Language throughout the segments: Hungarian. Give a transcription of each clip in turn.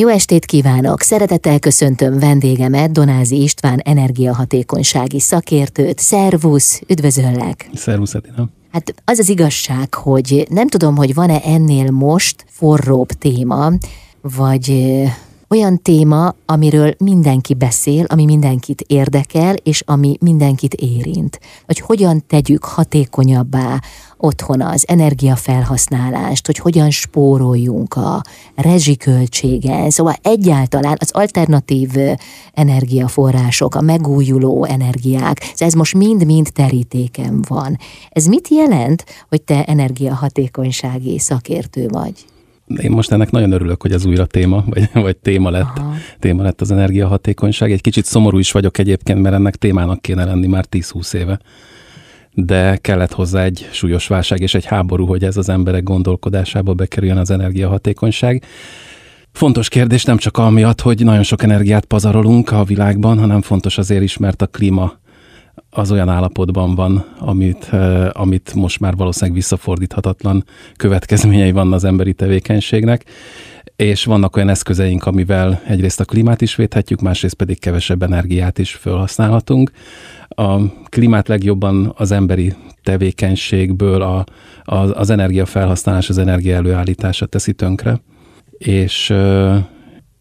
Jó estét kívánok! Szeretettel köszöntöm vendégemet, Donázi István energiahatékonysági szakértőt. Szervusz, üdvözöllek! Szervusz, Edina! Hát az az igazság, hogy nem tudom, hogy van-e ennél most forróbb téma, vagy olyan téma, amiről mindenki beszél, ami mindenkit érdekel, és ami mindenkit érint. Hogy hogyan tegyük hatékonyabbá otthon az energiafelhasználást, hogy hogyan spóroljunk a rezsiköltségen, szóval egyáltalán az alternatív energiaforrások, a megújuló energiák, ez most mind-mind terítéken van. Ez mit jelent, hogy te energiahatékonysági szakértő vagy? Én most ennek nagyon örülök, hogy ez újra téma, vagy, vagy téma, lett, téma lett az energiahatékonyság. Egy kicsit szomorú is vagyok egyébként, mert ennek témának kéne lenni már 10-20 éve. De kellett hozzá egy súlyos válság és egy háború, hogy ez az emberek gondolkodásába bekerüljön az energiahatékonyság. Fontos kérdés nem csak amiatt, hogy nagyon sok energiát pazarolunk a világban, hanem fontos azért is, mert a klíma az olyan állapotban van, amit, amit most már valószínűleg visszafordíthatatlan következményei van az emberi tevékenységnek, és vannak olyan eszközeink, amivel egyrészt a klímát is védhetjük, másrészt pedig kevesebb energiát is felhasználhatunk. A klímát legjobban az emberi tevékenységből a, a, az energiafelhasználás, az energia előállítása teszi tönkre, és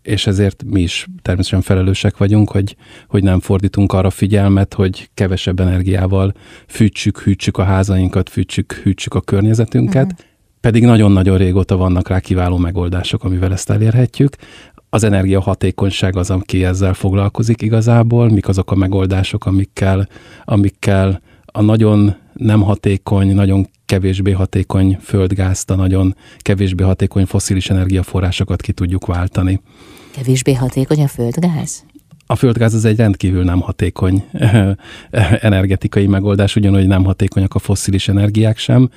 és ezért mi is természetesen felelősek vagyunk, hogy, hogy nem fordítunk arra figyelmet, hogy kevesebb energiával fűtsük, hűtsük a házainkat, fűtsük, hűtsük a környezetünket, uh-huh. pedig nagyon-nagyon régóta vannak rá kiváló megoldások, amivel ezt elérhetjük. Az energiahatékonyság az, aki ezzel foglalkozik igazából, mik azok a megoldások, amikkel, amikkel a nagyon nem hatékony, nagyon kevésbé hatékony földgázt, a nagyon kevésbé hatékony foszilis energiaforrásokat ki tudjuk váltani. Kevésbé hatékony a földgáz? A földgáz az egy rendkívül nem hatékony energetikai megoldás, ugyanúgy nem hatékonyak a fosszilis energiák sem.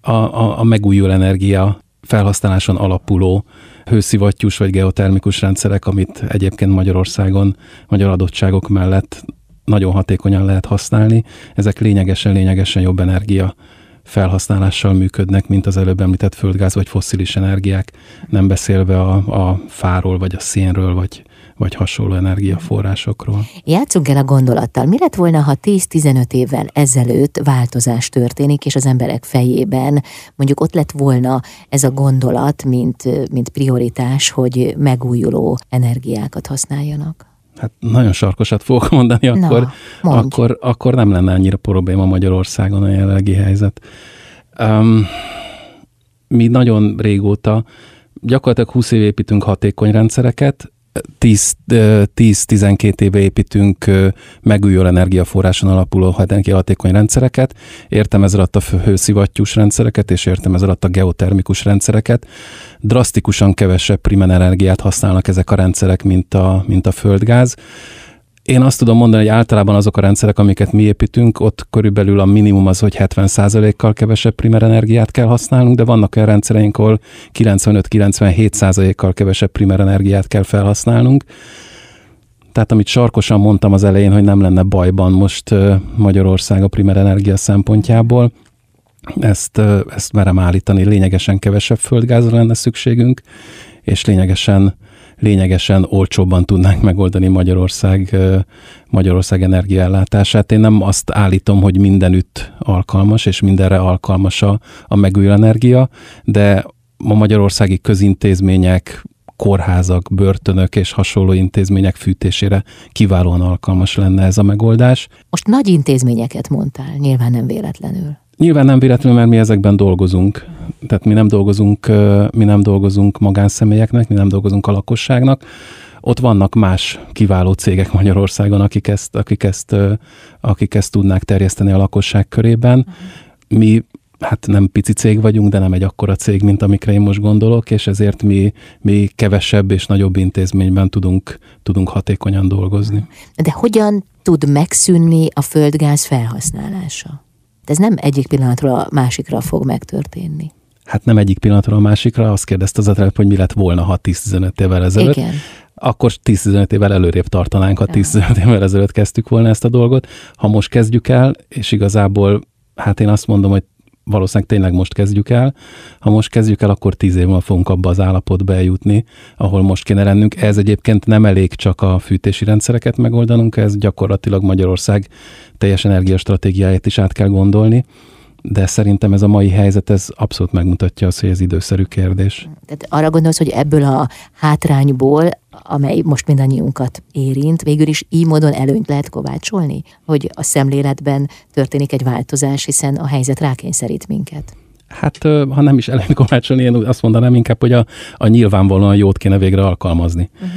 A, a, a megújuló energia felhasználáson alapuló hőszivattyús vagy geotermikus rendszerek, amit egyébként Magyarországon, magyar adottságok mellett nagyon hatékonyan lehet használni. Ezek lényegesen, lényegesen jobb energia felhasználással működnek, mint az előbb említett földgáz vagy fosszilis energiák, nem beszélve a, a fáról, vagy a szénről, vagy, vagy hasonló energiaforrásokról. Játszunk el a gondolattal. Mi lett volna, ha 10-15 évvel ezelőtt változás történik, és az emberek fejében mondjuk ott lett volna ez a gondolat, mint, mint prioritás, hogy megújuló energiákat használjanak? hát nagyon sarkosat fogok mondani, akkor, Na, akkor, akkor nem lenne annyira probléma Magyarországon a jelenlegi helyzet. Um, mi nagyon régóta, gyakorlatilag 20 év építünk hatékony rendszereket, 10-12 éve építünk megújuló energiaforráson alapuló energiahatékony rendszereket, értem ez alatt a hőszivattyús rendszereket, és értem ez alatt a geotermikus rendszereket. Drasztikusan kevesebb primen energiát használnak ezek a rendszerek, mint a, mint a földgáz. Én azt tudom mondani, hogy általában azok a rendszerek, amiket mi építünk, ott körülbelül a minimum az, hogy 70%-kal kevesebb primer energiát kell használnunk, de vannak olyan rendszereink, ahol 95-97%-kal kevesebb primer energiát kell felhasználnunk. Tehát amit sarkosan mondtam az elején, hogy nem lenne bajban most Magyarország a primer energia szempontjából, ezt, ezt merem állítani, lényegesen kevesebb földgázra lenne szükségünk, és lényegesen lényegesen olcsóbban tudnánk megoldani Magyarország, Magyarország energiaellátását. Én nem azt állítom, hogy mindenütt alkalmas, és mindenre alkalmas a, a megújuló energia, de a magyarországi közintézmények, kórházak, börtönök és hasonló intézmények fűtésére kiválóan alkalmas lenne ez a megoldás. Most nagy intézményeket mondtál, nyilván nem véletlenül. Nyilván nem véletlenül, mert mi ezekben dolgozunk. Tehát mi nem dolgozunk, mi nem dolgozunk magánszemélyeknek, mi nem dolgozunk a lakosságnak. Ott vannak más kiváló cégek Magyarországon, akik ezt, akik ezt, akik ezt tudnák terjeszteni a lakosság körében. Mi hát nem pici cég vagyunk, de nem egy akkora cég, mint amikre én most gondolok, és ezért mi, mi kevesebb és nagyobb intézményben tudunk, tudunk hatékonyan dolgozni. De hogyan tud megszűnni a földgáz felhasználása? ez nem egyik pillanatról a másikra fog megtörténni. Hát nem egyik pillanatról a másikra, azt kérdezte az előbb, hogy mi lett volna, ha 10-15 évvel ezelőtt. Igen. Akkor 10-15 évvel előrébb tartanánk, ha 10-15 évvel ezelőtt kezdtük volna ezt a dolgot. Ha most kezdjük el, és igazából, hát én azt mondom, hogy valószínűleg tényleg most kezdjük el. Ha most kezdjük el, akkor tíz év múlva fogunk abba az állapotba eljutni, ahol most kéne lennünk. Ez egyébként nem elég csak a fűtési rendszereket megoldanunk, ez gyakorlatilag Magyarország teljes energiastratégiáját is át kell gondolni de szerintem ez a mai helyzet, ez abszolút megmutatja azt, hogy ez időszerű kérdés. Tehát arra gondolsz, hogy ebből a hátrányból, amely most mindannyiunkat érint, végül is így módon előnyt lehet kovácsolni, hogy a szemléletben történik egy változás, hiszen a helyzet rákényszerít minket. Hát, ha nem is előnyt kovácsolni, én azt mondanám inkább, hogy a, a nyilvánvalóan jót kéne végre alkalmazni. Uh-huh.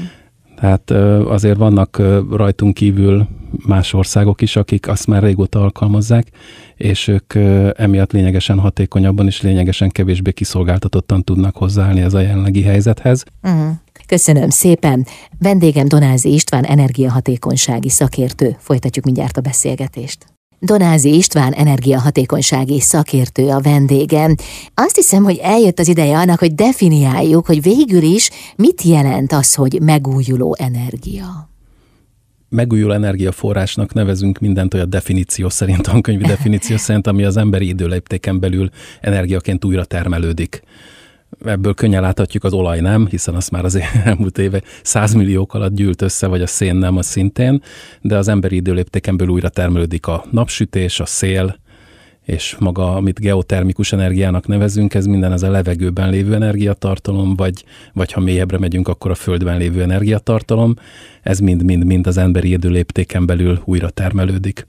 Tehát azért vannak rajtunk kívül más országok is, akik azt már régóta alkalmazzák, és ők emiatt lényegesen hatékonyabban és lényegesen kevésbé kiszolgáltatottan tudnak hozzáállni ez a jelenlegi helyzethez. Uh-huh. Köszönöm szépen. Vendégem Donázi István energiahatékonysági szakértő. Folytatjuk mindjárt a beszélgetést. Donázi István energiahatékonysági szakértő a vendégem. Azt hiszem, hogy eljött az ideje annak, hogy definiáljuk, hogy végül is mit jelent az, hogy megújuló energia megújuló energiaforrásnak nevezünk mindent olyan definíció szerint, tankönyvi definíció szerint, ami az emberi időléptéken belül energiaként újra termelődik. Ebből könnyen láthatjuk az olaj nem, hiszen azt már az elmúlt éve százmilliók alatt gyűlt össze, vagy a szén nem, az szintén, de az emberi időléptéken belül újra termelődik a napsütés, a szél, és maga, amit geotermikus energiának nevezünk, ez minden ez a levegőben lévő energiatartalom, vagy, vagy ha mélyebbre megyünk, akkor a földben lévő energiatartalom, ez mind-mind-mind az emberi időléptéken belül újra termelődik.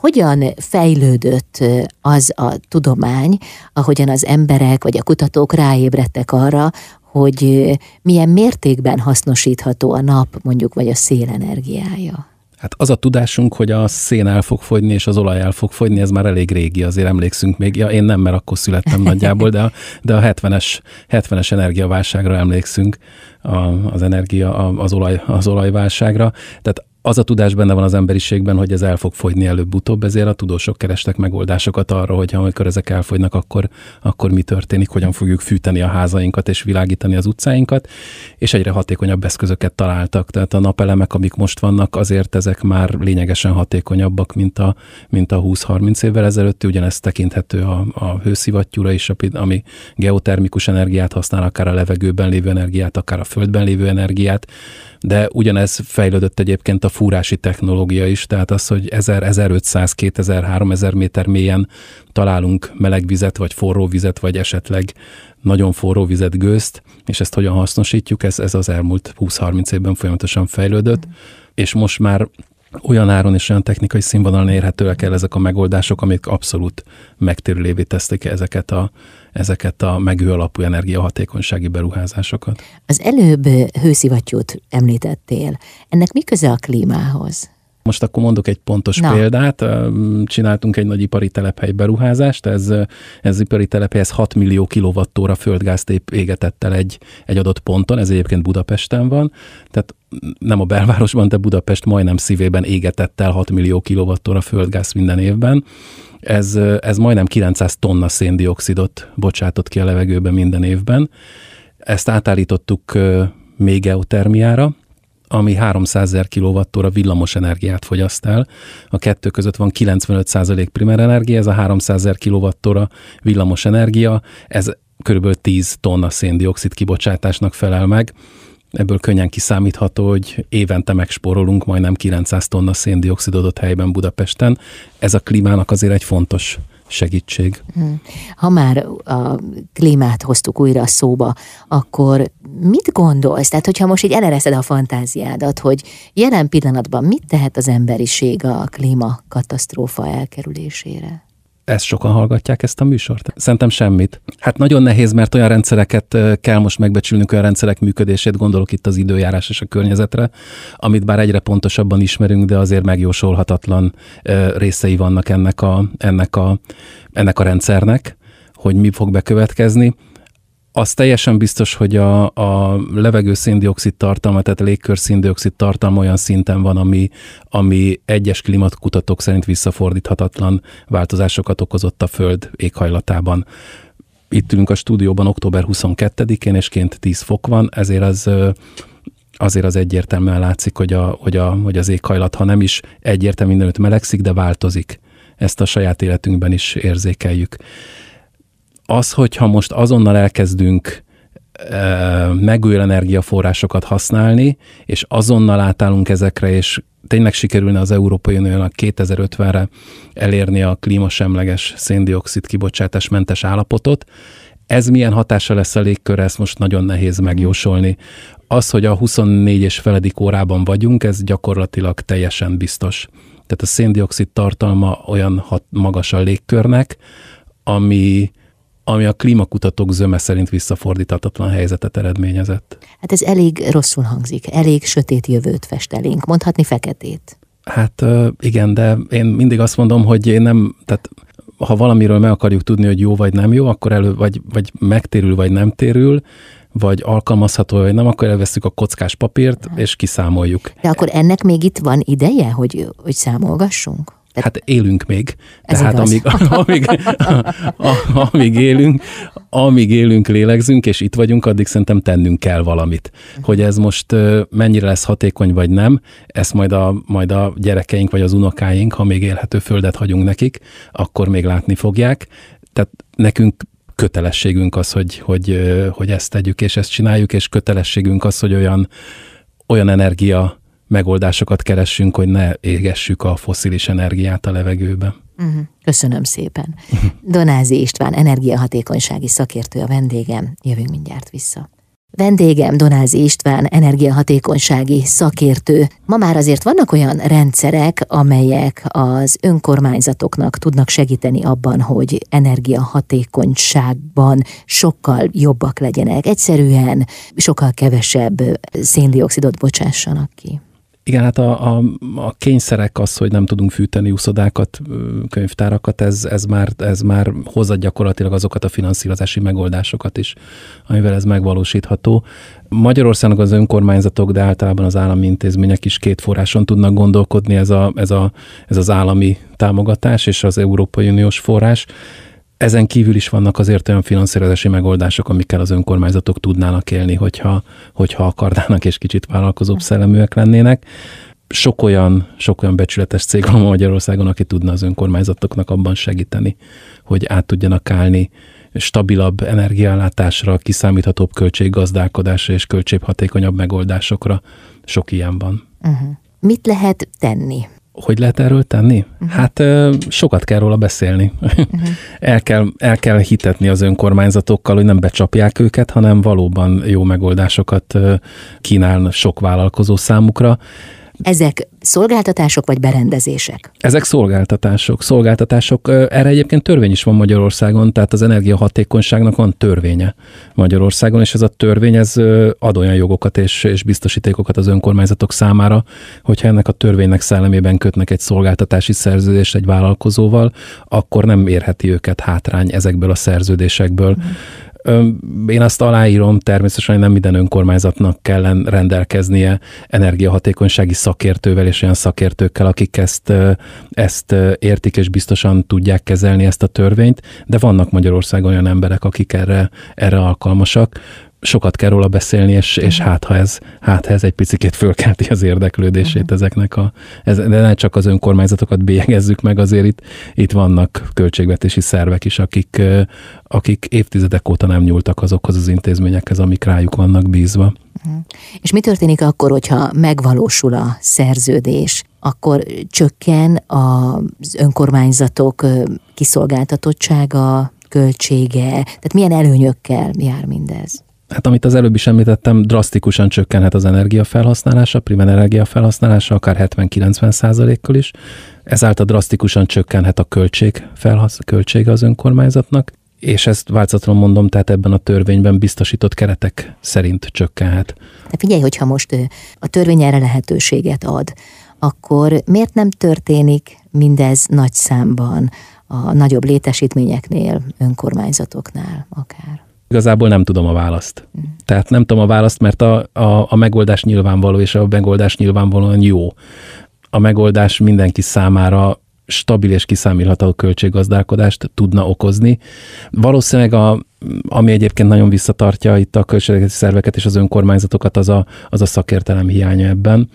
Hogyan fejlődött az a tudomány, ahogyan az emberek vagy a kutatók ráébredtek arra, hogy milyen mértékben hasznosítható a nap, mondjuk, vagy a szélenergiája? Hát az a tudásunk, hogy a szén el fog fogyni, és az olaj el fog fogyni, ez már elég régi, azért emlékszünk még. Ja, én nem, mert akkor születtem nagyjából, de a, de a 70-es, 70-es energiaválságra emlékszünk, a, az energia, az, olaj, az olajválságra. Tehát az a tudás benne van az emberiségben, hogy ez el fog fogyni előbb-utóbb, ezért a tudósok kerestek megoldásokat arra, hogy amikor ezek elfogynak, akkor, akkor mi történik, hogyan fogjuk fűteni a házainkat és világítani az utcáinkat, és egyre hatékonyabb eszközöket találtak. Tehát a napelemek, amik most vannak, azért ezek már lényegesen hatékonyabbak, mint a, mint a 20-30 évvel ezelőtt. Ugyanezt tekinthető a, a hőszivattyúra is, ami geotermikus energiát használ, akár a levegőben lévő energiát, akár a földben lévő energiát de ugyanez fejlődött egyébként a fúrási technológia is, tehát az, hogy 1000, 1500, 2000, 3000 méter mélyen találunk meleg vizet, vagy forró vizet, vagy esetleg nagyon forró vizet, gőzt, és ezt hogyan hasznosítjuk, ez, ez az elmúlt 20-30 évben folyamatosan fejlődött, mm. és most már olyan áron és olyan technikai színvonalon érhetőek el ezek a megoldások, amik abszolút megtérülévé teszték ezeket a, ezeket a megő alapú energiahatékonysági beruházásokat. Az előbb hőszivattyút említettél. Ennek mi köze a klímához? Most akkor mondok egy pontos Na. példát. Csináltunk egy nagy ipari telephely beruházást, ez, ez ipari telephely, ez 6 millió kilovattóra földgázt égetett el egy, egy adott ponton, ez egyébként Budapesten van, tehát nem a belvárosban, de Budapest majdnem szívében égetett el 6 millió kilovattóra földgáz minden évben. Ez, ez majdnem 900 tonna széndiokszidot bocsátott ki a levegőbe minden évben. Ezt átállítottuk még geotermiára, ami 300 ezer kWh villamos energiát fogyaszt el. A kettő között van 95% primer energia, ez a 300 ezer kWh villamos energia, ez körülbelül 10 tonna széndiokszid kibocsátásnak felel meg. Ebből könnyen kiszámítható, hogy évente megspórolunk majdnem 900 tonna széndiokszidot helyben Budapesten. Ez a klímának azért egy fontos segítség. Hmm. Ha már a klímát hoztuk újra a szóba, akkor mit gondolsz? Tehát, hogyha most így elereszed a fantáziádat, hogy jelen pillanatban mit tehet az emberiség a klímakatasztrófa elkerülésére? Ezt sokan hallgatják ezt a műsort? Szerintem semmit. Hát nagyon nehéz, mert olyan rendszereket kell most megbecsülnünk, olyan rendszerek működését, gondolok itt az időjárás és a környezetre, amit bár egyre pontosabban ismerünk, de azért megjósolhatatlan részei vannak ennek a, ennek a, ennek a rendszernek, hogy mi fog bekövetkezni az teljesen biztos, hogy a, a levegő széndiokszid tartalma, tehát a légkör széndiokszid tartalma olyan szinten van, ami, ami egyes klimatkutatók szerint visszafordíthatatlan változásokat okozott a Föld éghajlatában. Itt ülünk a stúdióban október 22-én, és ként 10 fok van, ezért az azért az egyértelműen látszik, hogy, a, hogy, a, hogy az éghajlat, ha nem is egyértelműen mindenütt melegszik, de változik. Ezt a saját életünkben is érzékeljük. Az, hogyha most azonnal elkezdünk megújuló energiaforrásokat használni, és azonnal átállunk ezekre, és tényleg sikerülne az Európai Uniónak 2050-re elérni a klímasemleges széndiokszid kibocsátás mentes állapotot, ez milyen hatása lesz a légkörre, ezt most nagyon nehéz megjósolni. Az, hogy a 24 és feledik órában vagyunk, ez gyakorlatilag teljesen biztos. Tehát a széndiokszid tartalma olyan hat, magas a légkörnek, ami, ami a klímakutatók zöme szerint visszafordíthatatlan helyzetet eredményezett. Hát ez elég rosszul hangzik, elég sötét jövőt fest elénk, mondhatni feketét. Hát igen, de én mindig azt mondom, hogy én nem, tehát ha valamiről meg akarjuk tudni, hogy jó vagy nem jó, akkor elő, vagy, vagy megtérül, vagy nem térül, vagy alkalmazható, vagy nem, akkor elveszük a kockás papírt, és kiszámoljuk. De akkor ennek még itt van ideje, hogy, hogy számolgassunk? Hát élünk még. Ez Tehát amíg, amíg, amíg élünk, amíg élünk, lélegzünk, és itt vagyunk, addig szerintem tennünk kell valamit. Hogy ez most mennyire lesz hatékony, vagy nem, ezt majd a, majd a gyerekeink, vagy az unokáink, ha még élhető földet hagyunk nekik, akkor még látni fogják. Tehát nekünk kötelességünk az, hogy, hogy, hogy ezt tegyük, és ezt csináljuk, és kötelességünk az, hogy olyan, olyan energia megoldásokat keressünk, hogy ne égessük a foszilis energiát a levegőbe. Uh-huh. Köszönöm szépen. Donázi István, energiahatékonysági szakértő a vendégem. Jövünk mindjárt vissza. Vendégem Donázi István, energiahatékonysági szakértő. Ma már azért vannak olyan rendszerek, amelyek az önkormányzatoknak tudnak segíteni abban, hogy energiahatékonyságban sokkal jobbak legyenek. Egyszerűen sokkal kevesebb széndiokszidot bocsássanak ki. Igen, hát a, a, a kényszerek az, hogy nem tudunk fűteni úszodákat, könyvtárakat, ez, ez, már, ez már hozza gyakorlatilag azokat a finanszírozási megoldásokat is, amivel ez megvalósítható. Magyarországon az önkormányzatok, de általában az állami intézmények is két forráson tudnak gondolkodni, ez, a, ez, a, ez az állami támogatás és az Európai Uniós forrás. Ezen kívül is vannak azért olyan finanszírozási megoldások, amikkel az önkormányzatok tudnának élni, hogyha, hogyha akarnának és kicsit vállalkozóbb szelleműek lennének. Sok olyan, sok olyan becsületes cég van Magyarországon, aki tudna az önkormányzatoknak abban segíteni, hogy át tudjanak állni stabilabb energiállátásra, kiszámíthatóbb költséggazdálkodásra és költséghatékonyabb megoldásokra. Sok ilyen van. Uh-huh. Mit lehet tenni? Hogy lehet erről tenni? Uh-huh. Hát sokat kell róla beszélni. Uh-huh. el, kell, el kell hitetni az önkormányzatokkal, hogy nem becsapják őket, hanem valóban jó megoldásokat kínál sok vállalkozó számukra. Ezek szolgáltatások vagy berendezések? Ezek szolgáltatások. Szolgáltatások. Erre egyébként törvény is van Magyarországon, tehát az energiahatékonyságnak van törvénye Magyarországon, és ez a törvény ez ad olyan jogokat és, és biztosítékokat az önkormányzatok számára, hogyha ennek a törvénynek szellemében kötnek egy szolgáltatási szerződést egy vállalkozóval, akkor nem érheti őket hátrány ezekből a szerződésekből. Mm én azt aláírom, természetesen nem minden önkormányzatnak kell rendelkeznie energiahatékonysági szakértővel és olyan szakértőkkel, akik ezt, ezt értik és biztosan tudják kezelni ezt a törvényt, de vannak Magyarországon olyan emberek, akik erre, erre alkalmasak sokat kell róla beszélni, és, és mhm. hát ha ez, hát ha ez egy picit fölkelti az érdeklődését uh-huh. ezeknek a, ez, de ne csak az önkormányzatokat bélyegezzük meg, azért itt, itt vannak költségvetési szervek is, akik, akik évtizedek óta nem nyúltak azokhoz az intézményekhez, amik rájuk vannak bízva. Uh-huh. És mi történik akkor, hogyha megvalósul a szerződés? Akkor csökken az önkormányzatok kiszolgáltatottsága, költsége? Tehát milyen előnyökkel jár mindez? Hát amit az előbb is említettem, drasztikusan csökkenhet az energiafelhasználása, primer energiafelhasználása, akár 70-90 százalékkal is. Ezáltal drasztikusan csökkenhet a költség, felhasz, költsége az önkormányzatnak, és ezt változatlanul mondom, tehát ebben a törvényben biztosított keretek szerint csökkenhet. De figyelj, hogyha most a törvény erre lehetőséget ad, akkor miért nem történik mindez nagy számban a nagyobb létesítményeknél, önkormányzatoknál akár? Igazából nem tudom a választ. Tehát nem tudom a választ, mert a, a, a megoldás nyilvánvaló, és a megoldás nyilvánvalóan jó. A megoldás mindenki számára stabil és kiszámítható költséggazdálkodást tudna okozni. Valószínűleg a, ami egyébként nagyon visszatartja itt a költségvetési szerveket és az önkormányzatokat, az a, az a szakértelem hiánya ebben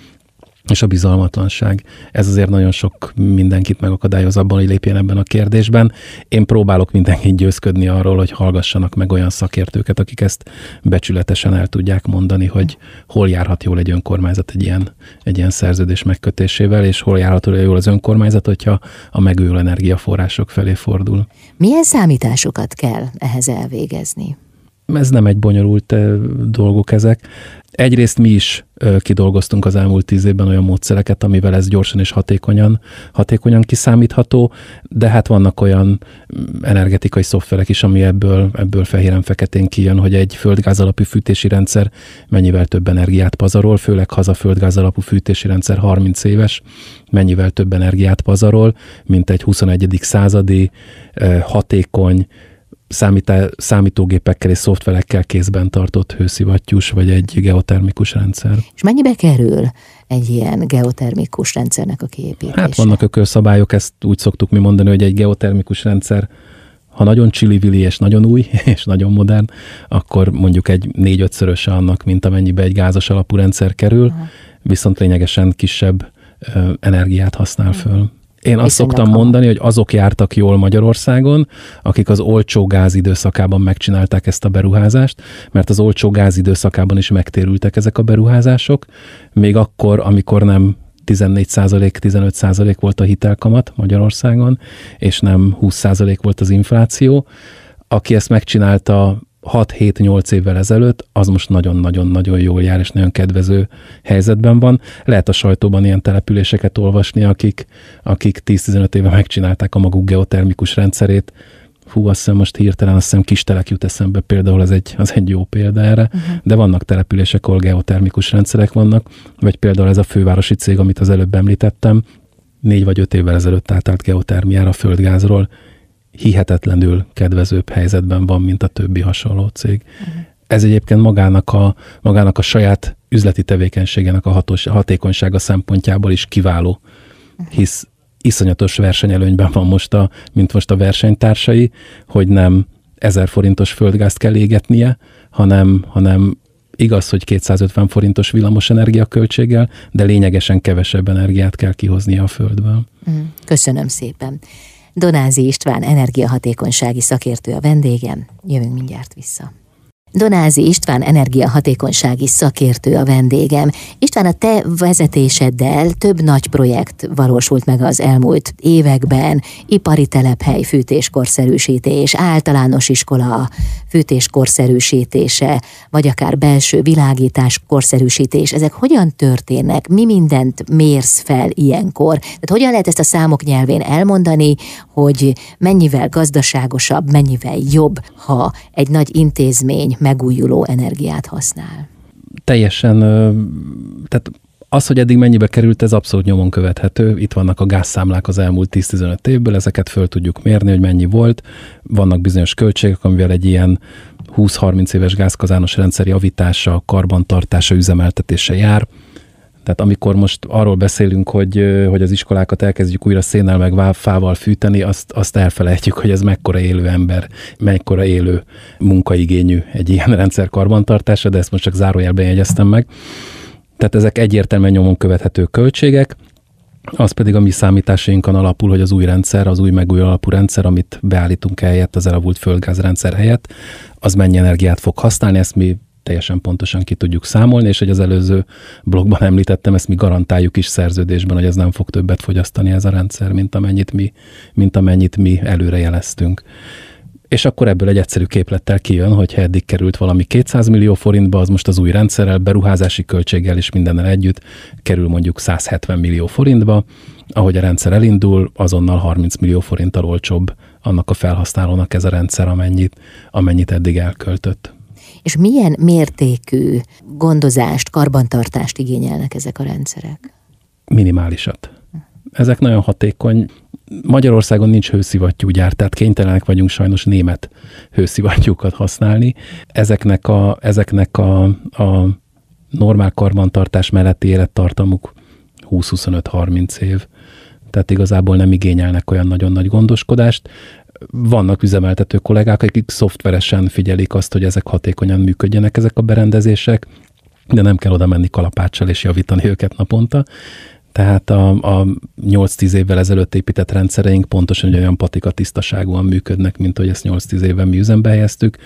és a bizalmatlanság. Ez azért nagyon sok mindenkit megakadályoz abban, hogy lépjen ebben a kérdésben. Én próbálok mindenkit győzködni arról, hogy hallgassanak meg olyan szakértőket, akik ezt becsületesen el tudják mondani, hogy hol járhat jól egy önkormányzat egy ilyen, egy ilyen szerződés megkötésével, és hol járhat jól az önkormányzat, hogyha a megújuló energiaforrások felé fordul. Milyen számításokat kell ehhez elvégezni? Ez nem egy bonyolult dolgok ezek. Egyrészt mi is kidolgoztunk az elmúlt tíz évben olyan módszereket, amivel ez gyorsan és hatékonyan, hatékonyan kiszámítható, de hát vannak olyan mm, energetikai szoftverek is, ami ebből, ebből fehéren-feketén kijön, hogy egy földgáz alapú fűtési rendszer mennyivel több energiát pazarol, főleg haza földgáz alapú fűtési rendszer 30 éves, mennyivel több energiát pazarol, mint egy 21. századi hatékony, számítá, számítógépekkel és szoftverekkel kézben tartott hőszivattyús, vagy egy geotermikus rendszer. És mennyibe kerül egy ilyen geotermikus rendszernek a kiépítése? Hát vannak ökölszabályok, ezt úgy szoktuk mi mondani, hogy egy geotermikus rendszer ha nagyon csili és nagyon új, és nagyon modern, akkor mondjuk egy négy-ötszöröse annak, mint amennyibe egy gázos alapú rendszer kerül, Aha. viszont lényegesen kisebb energiát használ föl. Én azt szoktam hamar. mondani, hogy azok jártak jól Magyarországon, akik az olcsó gáz időszakában megcsinálták ezt a beruházást, mert az olcsó gáz időszakában is megtérültek ezek a beruházások, még akkor, amikor nem 14% 15% volt a hitelkamat Magyarországon, és nem 20% volt az infláció. Aki ezt megcsinálta 6-7-8 évvel ezelőtt, az most nagyon-nagyon-nagyon jól jár, és nagyon kedvező helyzetben van. Lehet a sajtóban ilyen településeket olvasni, akik, akik 10-15 éve megcsinálták a maguk geotermikus rendszerét. Fú, azt hiszem most hirtelen, azt hiszem Kistelek jut eszembe például, az egy, az egy jó példa erre, uh-huh. de vannak települések, ahol geotermikus rendszerek vannak, vagy például ez a fővárosi cég, amit az előbb említettem, négy vagy öt évvel ezelőtt állt át geotermiára a földgázról, hihetetlenül kedvezőbb helyzetben van, mint a többi hasonló cég. Uh-huh. Ez egyébként magának a, magának a saját üzleti tevékenységének a hatós, hatékonysága szempontjából is kiváló, uh-huh. hisz iszonyatos versenyelőnyben van most a, mint most a versenytársai, hogy nem ezer forintos földgázt kell égetnie, hanem, hanem igaz, hogy 250 forintos villamos energiaköltséggel, de lényegesen kevesebb energiát kell kihoznia a földből. Köszönöm szépen. Donázi István energiahatékonysági szakértő a vendégem. Jövünk mindjárt vissza. Donázi István energiahatékonysági szakértő a vendégem. István, a te vezetéseddel több nagy projekt valósult meg az elmúlt években. Ipari telephely fűtéskorszerűsítés, általános iskola fűtéskorszerűsítése, vagy akár belső világítás korszerűsítés. Ezek hogyan történnek? Mi mindent mérsz fel ilyenkor? Tehát hogyan lehet ezt a számok nyelvén elmondani, hogy mennyivel gazdaságosabb, mennyivel jobb, ha egy nagy intézmény megújuló energiát használ. Teljesen, tehát az, hogy eddig mennyibe került, ez abszolút nyomon követhető. Itt vannak a gázszámlák az elmúlt 10-15 évből, ezeket föl tudjuk mérni, hogy mennyi volt. Vannak bizonyos költségek, amivel egy ilyen 20-30 éves gázkazános rendszer javítása, karbantartása, üzemeltetése jár. Tehát amikor most arról beszélünk, hogy, hogy az iskolákat elkezdjük újra szénnel meg fával fűteni, azt, azt elfelejtjük, hogy ez mekkora élő ember, mekkora élő munkaigényű egy ilyen rendszer karbantartása, de ezt most csak zárójelben jegyeztem meg. Tehát ezek egyértelműen nyomon követhető költségek, az pedig a mi számításainkon alapul, hogy az új rendszer, az új megújuló alapú rendszer, amit beállítunk helyett, az elavult földgázrendszer helyett, az mennyi energiát fog használni, ezt mi teljesen pontosan ki tudjuk számolni, és hogy az előző blogban említettem, ezt mi garantáljuk is szerződésben, hogy ez nem fog többet fogyasztani ez a rendszer, mint amennyit mi, mint amennyit mi előre jeleztünk. És akkor ebből egy egyszerű képlettel kijön, hogy eddig került valami 200 millió forintba, az most az új rendszerrel, beruházási költséggel és mindennel együtt kerül mondjuk 170 millió forintba. Ahogy a rendszer elindul, azonnal 30 millió forinttal olcsóbb annak a felhasználónak ez a rendszer, amennyit, amennyit eddig elköltött. És milyen mértékű gondozást, karbantartást igényelnek ezek a rendszerek? Minimálisat. Ezek nagyon hatékony. Magyarországon nincs hőszivattyúgyár, tehát kénytelenek vagyunk sajnos német hőszivattyúkat használni. Ezeknek a, ezeknek a, a normál karbantartás melletti élettartamuk 20-25-30 év. Tehát igazából nem igényelnek olyan nagyon nagy gondoskodást vannak üzemeltető kollégák, akik szoftveresen figyelik azt, hogy ezek hatékonyan működjenek, ezek a berendezések, de nem kell oda menni kalapáccsal és javítani őket naponta. Tehát a, a 8-10 évvel ezelőtt épített rendszereink pontosan olyan patika tisztaságúan működnek, mint hogy ezt 8-10 évvel mi üzembe helyeztük.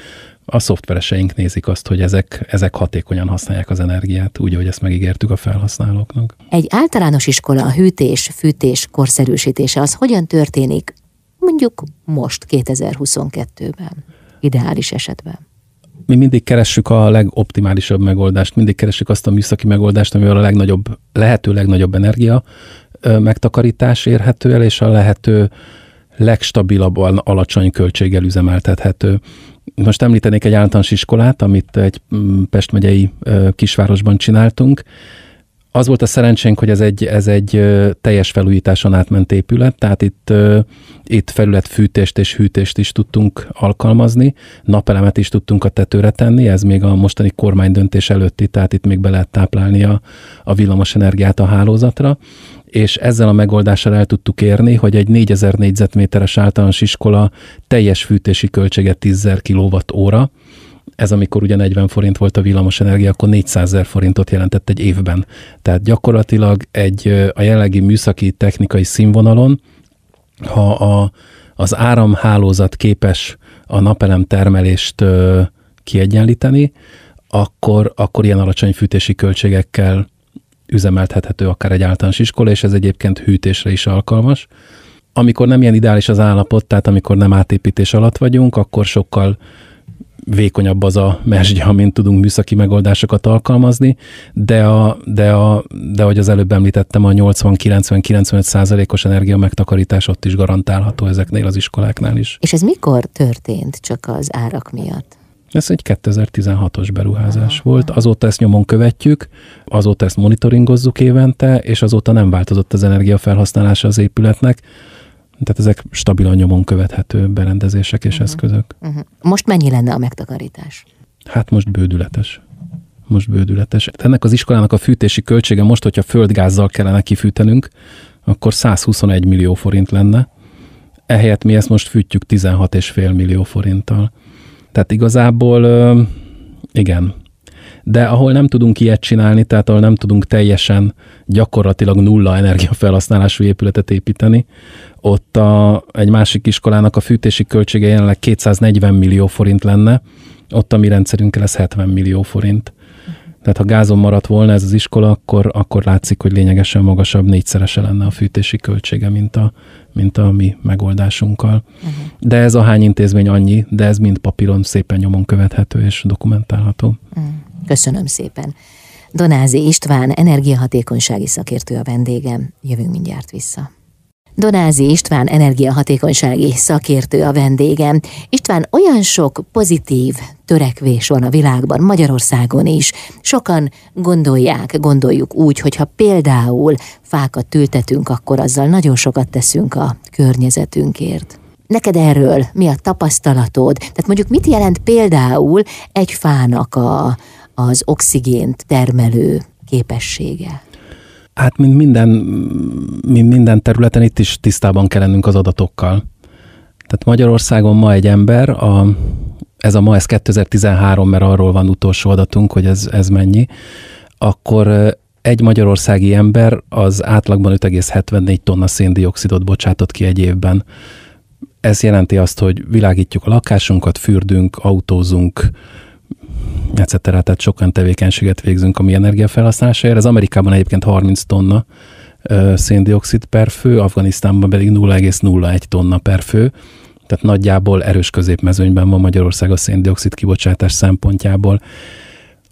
A szoftvereseink nézik azt, hogy ezek, ezek hatékonyan használják az energiát, úgy, hogy ezt megígértük a felhasználóknak. Egy általános iskola a hűtés, fűtés korszerűsítése az hogyan történik mondjuk most 2022-ben, ideális esetben? mi mindig keressük a legoptimálisabb megoldást, mindig keressük azt a műszaki megoldást, amivel a legnagyobb, lehető legnagyobb energia megtakarítás érhető el, és a lehető legstabilabban alacsony költséggel üzemeltethető. Most említenék egy általános iskolát, amit egy mm, Pest megyei kisvárosban csináltunk, az volt a szerencsénk, hogy ez egy, ez egy teljes felújításon átment épület, tehát itt, itt felületfűtést és hűtést is tudtunk alkalmazni, napelemet is tudtunk a tetőre tenni, ez még a mostani kormány döntés előtti, tehát itt még be lehet táplálni a, a villamos energiát a hálózatra, és ezzel a megoldással el tudtuk érni, hogy egy 4000 négyzetméteres általános iskola teljes fűtési költsége 10 kilowatt óra, ez amikor ugye 40 forint volt a villamos energia, akkor 400 ezer forintot jelentett egy évben. Tehát gyakorlatilag egy a jelenlegi műszaki technikai színvonalon, ha a, az áramhálózat képes a napelem termelést ö, kiegyenlíteni, akkor, akkor ilyen alacsony fűtési költségekkel üzemeltethető akár egy általános iskola, és ez egyébként hűtésre is alkalmas. Amikor nem ilyen ideális az állapot, tehát amikor nem átépítés alatt vagyunk, akkor sokkal vékonyabb az a mesdje, amint tudunk műszaki megoldásokat alkalmazni, de, a, de, a, de ahogy az előbb említettem, a 80-90-95 százalékos energia megtakarítás ott is garantálható ezeknél az iskoláknál is. És ez mikor történt csak az árak miatt? Ez egy 2016-os beruházás aha, volt, azóta ezt nyomon követjük, azóta ezt monitoringozzuk évente, és azóta nem változott az energiafelhasználása az épületnek. Tehát ezek stabilan nyomon követhető berendezések és uh-huh. eszközök. Uh-huh. Most mennyi lenne a megtakarítás? Hát most bődületes. Most bődületes. Ennek az iskolának a fűtési költsége most, hogyha földgázzal kellene kifűtenünk, akkor 121 millió forint lenne. Ehelyett mi ezt most fűtjük 16,5 millió forinttal. Tehát igazából igen, de ahol nem tudunk ilyet csinálni, tehát ahol nem tudunk teljesen gyakorlatilag nulla energiafelhasználású épületet építeni, ott a, egy másik iskolának a fűtési költsége jelenleg 240 millió forint lenne, ott a mi rendszerünkkel ez 70 millió forint. Tehát ha gázon maradt volna ez az iskola, akkor, akkor látszik, hogy lényegesen magasabb, négyszerese lenne a fűtési költsége, mint a, mint a mi megoldásunkkal. Uh-huh. De ez a hány intézmény annyi, de ez mind papíron szépen nyomon követhető és dokumentálható. Uh-huh. Köszönöm szépen. Donázi István, energiahatékonysági szakértő a vendégem. Jövünk mindjárt vissza. Donázi István energiahatékonysági szakértő a vendégem. István, olyan sok pozitív törekvés van a világban, Magyarországon is. Sokan gondolják, gondoljuk úgy, hogyha például fákat ültetünk, akkor azzal nagyon sokat teszünk a környezetünkért. Neked erről mi a tapasztalatod? Tehát mondjuk mit jelent például egy fának a, az oxigént termelő képessége? Hát, mint minden, mint minden területen itt is tisztában kell lennünk az adatokkal. Tehát Magyarországon ma egy ember, a, ez a ma, ez 2013, mert arról van utolsó adatunk, hogy ez, ez mennyi, akkor egy magyarországi ember az átlagban 5,74 tonna széndiokszidot bocsátott ki egy évben. Ez jelenti azt, hogy világítjuk a lakásunkat, fürdünk, autózunk, etc. Tehát sokan tevékenységet végzünk, ami energiafelhasználásáért. Ez Amerikában egyébként 30 tonna széndiokszid per fő, Afganisztánban pedig 0,01 tonna per fő. Tehát nagyjából erős középmezőnyben van Magyarország a széndiokszid kibocsátás szempontjából.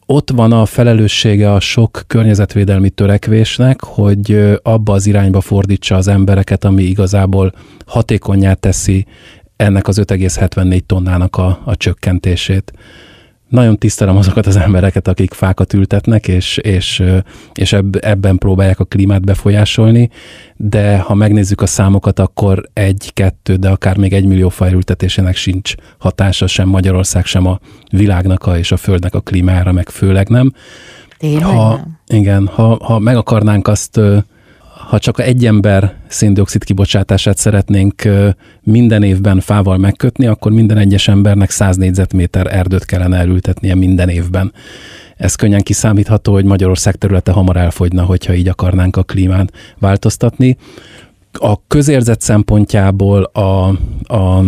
Ott van a felelőssége a sok környezetvédelmi törekvésnek, hogy abba az irányba fordítsa az embereket, ami igazából hatékonyá teszi ennek az 5,74 tonnának a, a csökkentését nagyon tisztelem azokat az embereket, akik fákat ültetnek, és, és, és ebben próbálják a klímát befolyásolni, de ha megnézzük a számokat, akkor egy, kettő, de akár még egy millió fa ültetésének sincs hatása sem Magyarország, sem a világnak a, és a Földnek a klímára, meg főleg nem. Tényleg ha, nem? Igen, ha, ha meg akarnánk azt ha csak egy ember széndiokszid kibocsátását szeretnénk minden évben fával megkötni, akkor minden egyes embernek 100 négyzetméter erdőt kellene elültetnie minden évben. ez könnyen kiszámítható, hogy Magyarország területe hamar elfogyna, hogyha így akarnánk a klímán változtatni. A közérzet szempontjából a, a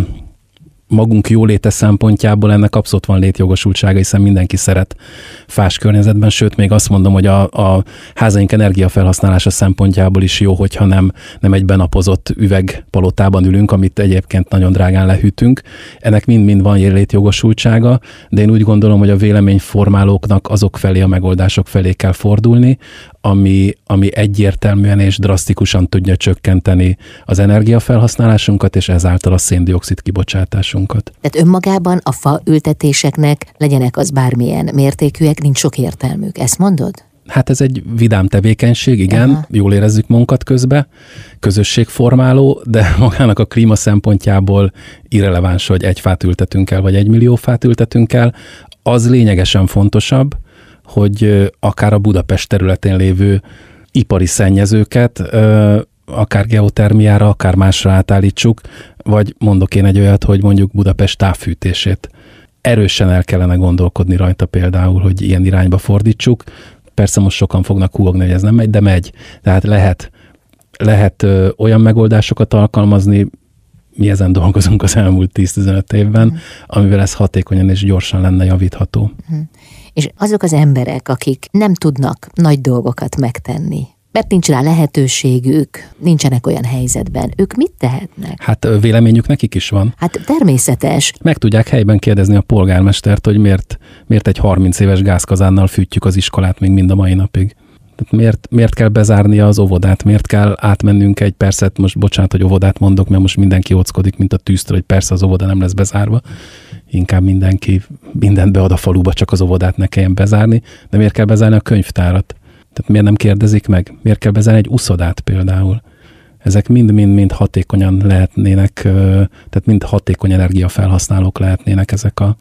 magunk jóléte szempontjából ennek abszolút van létjogosultsága, hiszen mindenki szeret fás környezetben, sőt, még azt mondom, hogy a, a házaink energiafelhasználása szempontjából is jó, hogyha nem, nem egy benapozott üvegpalotában ülünk, amit egyébként nagyon drágán lehűtünk. Ennek mind-mind van létjogosultsága, de én úgy gondolom, hogy a véleményformálóknak azok felé, a megoldások felé kell fordulni, ami, ami egyértelműen és drasztikusan tudja csökkenteni az energiafelhasználásunkat, és ezáltal a széndiokszid kibocsátásunkat. Tehát önmagában a fa ültetéseknek legyenek az bármilyen mértékűek, nincs sok értelmük. Ezt mondod? Hát ez egy vidám tevékenység, igen, Aha. jól érezzük munkat közbe, közösségformáló, de magának a klíma szempontjából irreleváns, hogy egy fát ültetünk el, vagy egy millió fát ültetünk el. Az lényegesen fontosabb, hogy akár a Budapest területén lévő ipari szennyezőket, akár geotermiára, akár másra átállítsuk, vagy mondok én egy olyat, hogy mondjuk Budapest távfűtését. Erősen el kellene gondolkodni rajta például, hogy ilyen irányba fordítsuk. Persze most sokan fognak húogni, hogy ez nem megy, de megy. Tehát lehet, lehet ö, olyan megoldásokat alkalmazni, mi ezen dolgozunk az elmúlt 10-15 évben, mm. amivel ez hatékonyan és gyorsan lenne javítható. És azok az emberek, akik nem tudnak nagy dolgokat megtenni, mert nincs rá lehetőségük, nincsenek olyan helyzetben. Ők mit tehetnek? Hát véleményük nekik is van. Hát természetes. Meg tudják helyben kérdezni a polgármestert, hogy miért, miért egy 30 éves gázkazánnal fűtjük az iskolát még mind a mai napig. Tehát miért, miért kell bezárnia az óvodát, miért kell átmennünk egy percet, most bocsánat, hogy óvodát mondok, mert most mindenki óckodik, mint a tűztől, hogy persze az óvoda nem lesz bezárva, inkább mindenki mindent bead a faluba, csak az óvodát ne kelljen bezárni, de miért kell bezárni a könyvtárat? Tehát miért nem kérdezik meg? Miért kell bezárni egy uszodát például? Ezek mind-mind-mind hatékonyan lehetnének, tehát mind hatékony energiafelhasználók lehetnének ezek, a,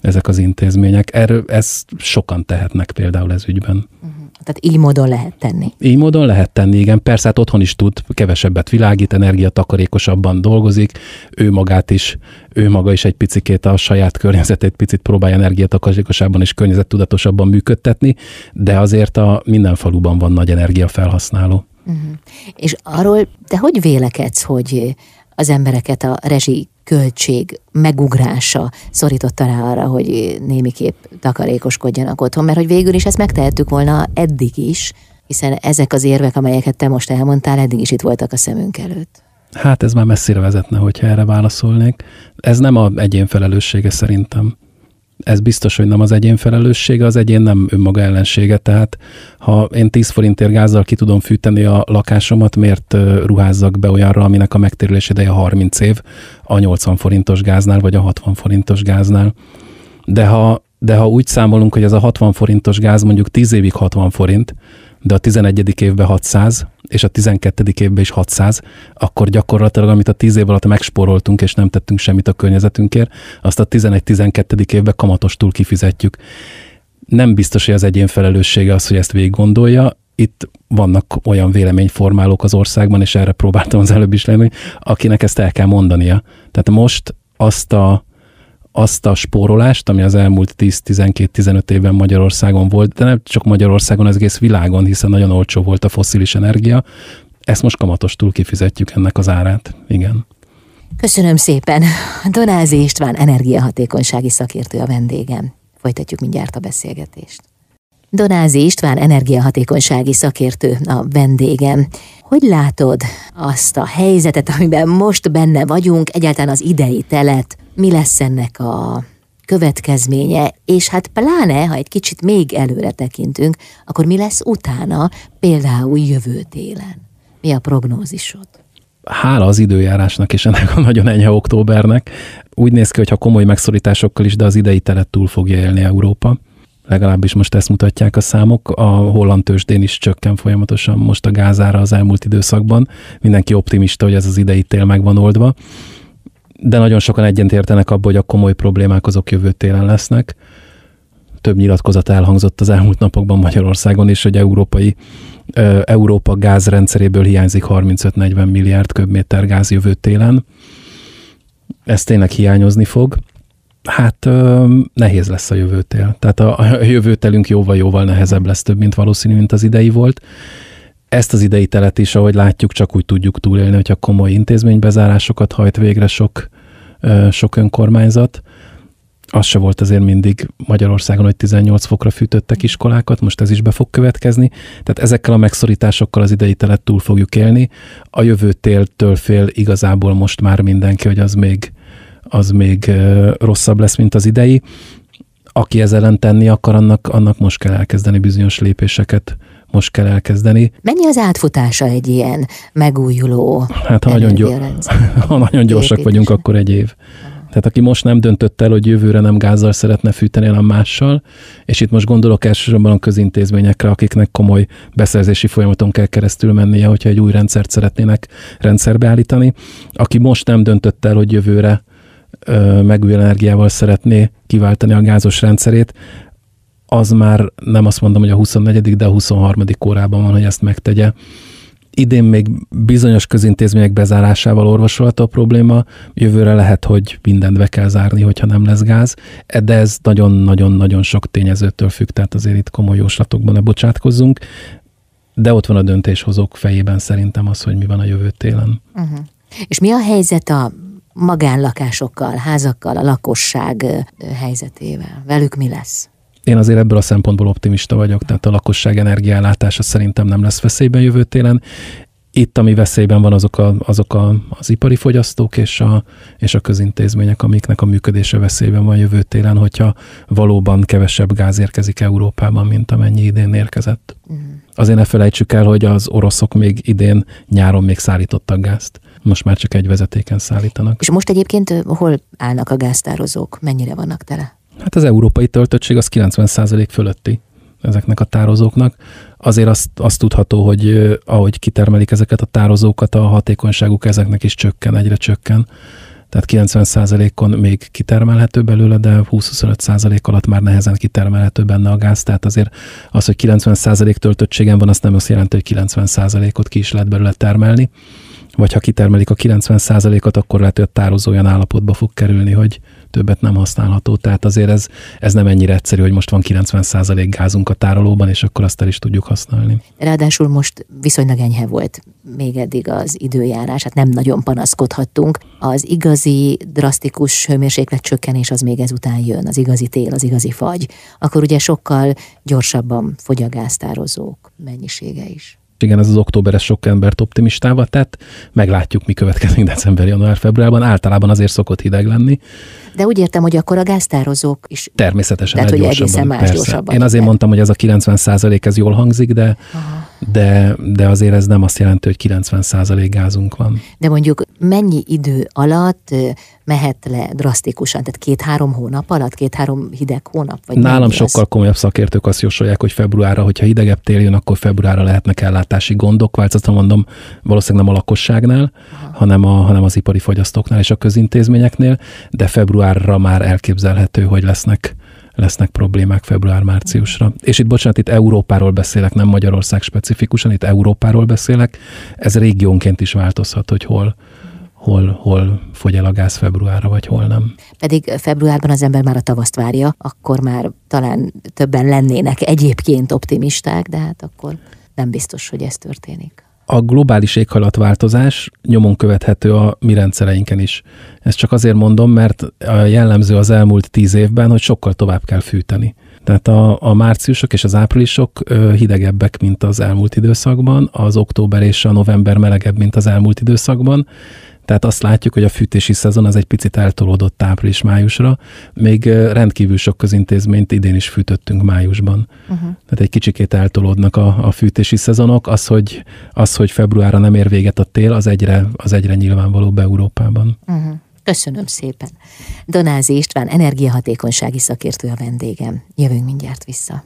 ezek az intézmények. Erről ezt sokan tehetnek például ez ügyben. Uh-huh. Tehát így módon lehet tenni. Így módon lehet tenni, igen. Persze hát otthon is tud, kevesebbet világít, energiatakarékosabban dolgozik, ő magát is, ő maga is egy picikét a saját környezetét picit próbálja energiatakarékosabban és környezettudatosabban működtetni, de azért a minden faluban van nagy energiafelhasználó. Uh-huh. És arról te hogy vélekedsz, hogy az embereket a rezsi költség megugrása szorította rá arra, hogy némiképp takarékoskodjanak otthon, mert hogy végül is ezt megtehettük volna eddig is, hiszen ezek az érvek, amelyeket te most elmondtál, eddig is itt voltak a szemünk előtt. Hát ez már messzire vezetne, hogyha erre válaszolnék. Ez nem a egyén felelőssége szerintem ez biztos, hogy nem az egyén felelőssége, az egyén nem önmaga ellensége, tehát ha én 10 forintért gázzal ki tudom fűteni a lakásomat, miért ruházzak be olyanra, aminek a megtérülés ideje 30 év, a 80 forintos gáznál, vagy a 60 forintos gáznál. De ha, de ha úgy számolunk, hogy ez a 60 forintos gáz mondjuk 10 évig 60 forint, de a 11. évben 600, és a 12. évben is 600, akkor gyakorlatilag, amit a 10 év alatt megspóroltunk, és nem tettünk semmit a környezetünkért, azt a 11-12. évben kamatostul kifizetjük. Nem biztos, hogy az egyén felelőssége az, hogy ezt végig gondolja. Itt vannak olyan véleményformálók az országban, és erre próbáltam az előbb is lenni, akinek ezt el kell mondania. Tehát most azt a azt a spórolást, ami az elmúlt 10-12-15 évben Magyarországon volt, de nem csak Magyarországon, az egész világon, hiszen nagyon olcsó volt a foszilis energia, ezt most kamatostul kifizetjük ennek az árát. Igen. Köszönöm szépen. Donázi István energiahatékonysági szakértő a vendégem. Folytatjuk mindjárt a beszélgetést. Donázi István energiahatékonysági szakértő a vendégem. Hogy látod azt a helyzetet, amiben most benne vagyunk, egyáltalán az idei telet, mi lesz ennek a következménye, és hát pláne, ha egy kicsit még előre tekintünk, akkor mi lesz utána, például jövő télen? Mi a prognózisod? hála az időjárásnak és ennek a nagyon enyhe októbernek, úgy néz ki, hogy ha komoly megszorításokkal is, de az idei telet túl fogja élni Európa. Legalábbis most ezt mutatják a számok. A holland tőzsdén is csökken folyamatosan most a gázára az elmúlt időszakban. Mindenki optimista, hogy ez az idei tél meg van oldva de nagyon sokan egyent értenek abban, hogy a komoly problémák azok jövő télen lesznek. Több nyilatkozat elhangzott az elmúlt napokban Magyarországon is, hogy európai, Európa gázrendszeréből hiányzik 35-40 milliárd köbméter gáz jövő télen. Ez tényleg hiányozni fog. Hát nehéz lesz a jövőtél. Tehát a jövőtelünk jóval-jóval nehezebb lesz több, mint valószínű, mint az idei volt. Ezt az idei telet is, ahogy látjuk, csak úgy tudjuk túlélni, hogyha komoly intézménybezárásokat hajt végre sok, sok önkormányzat. Az se volt azért mindig Magyarországon, hogy 18 fokra fűtöttek iskolákat, most ez is be fog következni. Tehát ezekkel a megszorításokkal az idei telet túl fogjuk élni. A jövő téltől fél igazából most már mindenki, hogy az még, az még rosszabb lesz, mint az idei. Aki ezzel ellen tenni akar, annak, annak most kell elkezdeni bizonyos lépéseket most kell elkezdeni. Mennyi az átfutása egy ilyen megújuló Hát ha nagyon, gyors, ha nagyon gyorsak vagyunk, akkor egy év. Tehát aki most nem döntött el, hogy jövőre nem gázzal szeretne fűteni, hanem mással, és itt most gondolok elsősorban a közintézményekre, akiknek komoly beszerzési folyamaton kell keresztül mennie, hogyha egy új rendszert szeretnének rendszerbe állítani. Aki most nem döntött el, hogy jövőre megújuló energiával szeretné kiváltani a gázos rendszerét, az már nem azt mondom, hogy a 24. de a 23. órában van, hogy ezt megtegye. Idén még bizonyos közintézmények bezárásával orvosolható a probléma, jövőre lehet, hogy mindent be kell zárni, hogyha nem lesz gáz, de ez nagyon-nagyon-nagyon sok tényezőtől függ, tehát azért itt komoly jóslatokban ne bocsátkozzunk, de ott van a döntéshozók fejében szerintem az, hogy mi van a jövő télen. Uh-huh. És mi a helyzet a magánlakásokkal, házakkal, a lakosság helyzetével? Velük mi lesz? Én azért ebből a szempontból optimista vagyok, tehát a lakosság energiállátása szerintem nem lesz veszélyben jövő télen. Itt, ami veszélyben van, azok, a, azok a, az ipari fogyasztók és a, és a közintézmények, amiknek a működése veszélyben van jövő télen, hogyha valóban kevesebb gáz érkezik Európában, mint amennyi idén érkezett. Uh-huh. Azért ne felejtsük el, hogy az oroszok még idén nyáron még szállítottak gázt. Most már csak egy vezetéken szállítanak. És most egyébként hol állnak a gáztározók? Mennyire vannak tele? Hát az európai töltöttség az 90% fölötti ezeknek a tározóknak. Azért azt, azt tudható, hogy ahogy kitermelik ezeket a tározókat, a hatékonyságuk ezeknek is csökken, egyre csökken. Tehát 90%-on még kitermelhető belőle, de 20-25% alatt már nehezen kitermelhető benne a gáz. Tehát azért az, hogy 90% töltöttségen van, azt nem azt jelenti, hogy 90%-ot ki is lehet belőle termelni. Vagy ha kitermelik a 90%-ot, akkor lehet, hogy a tározó olyan állapotba fog kerülni, hogy, többet nem használható. Tehát azért ez, ez nem ennyire egyszerű, hogy most van 90% gázunk a tárolóban, és akkor azt el is tudjuk használni. Ráadásul most viszonylag enyhe volt még eddig az időjárás, hát nem nagyon panaszkodhattunk. Az igazi, drasztikus hőmérséklet csökkenés az még ezután jön, az igazi tél, az igazi fagy. Akkor ugye sokkal gyorsabban fogy a gáztározók mennyisége is. Igen, ez az október ez sok embert optimistává tett. Meglátjuk, mi következik december, január, februárban. Általában azért szokott hideg lenni. De úgy értem, hogy akkor a gáztározók is. Természetesen. Tehát, hogy egészen más persze. gyorsabban. Én azért mondtam, hogy ez a 90 százalék, ez jól hangzik, de, de, de azért ez nem azt jelenti, hogy 90 százalék gázunk van. De mondjuk mennyi idő alatt mehet le drasztikusan, tehát két-három hónap alatt, két-három hideg hónap? Vagy Nálam sokkal az? komolyabb szakértők azt jósolják, hogy februárra, hogyha hidegebb tél jön, akkor februárra lehetnek ellátási gondok. Változatlan mondom, valószínűleg nem a lakosságnál, hanem, a, hanem az ipari fogyasztóknál és a közintézményeknél, de februárra már elképzelhető, hogy lesznek lesznek problémák február-márciusra. És itt, bocsánat, itt Európáról beszélek, nem Magyarország specifikusan, itt Európáról beszélek. Ez régiónként is változhat, hogy hol, hol, hol fogy el a gáz februárra, vagy hol nem. Pedig februárban az ember már a tavaszt várja, akkor már talán többen lennének egyébként optimisták, de hát akkor nem biztos, hogy ez történik. A globális éghajlatváltozás nyomon követhető a mi rendszereinken is. Ezt csak azért mondom, mert a jellemző az elmúlt tíz évben, hogy sokkal tovább kell fűteni. Tehát a, a márciusok és az áprilisok hidegebbek, mint az elmúlt időszakban, az október és a november melegebb, mint az elmúlt időszakban, tehát azt látjuk, hogy a fűtési szezon az egy picit eltolódott április-májusra, még rendkívül sok közintézményt idén is fűtöttünk májusban. Uh-huh. Tehát egy kicsikét eltolódnak a, a fűtési szezonok. Az hogy, az, hogy februárra nem ér véget a tél, az egyre, az egyre nyilvánvalóbb Európában. Uh-huh. Köszönöm szépen. Donázi István, energiahatékonysági szakértő a vendégem. Jövünk mindjárt vissza.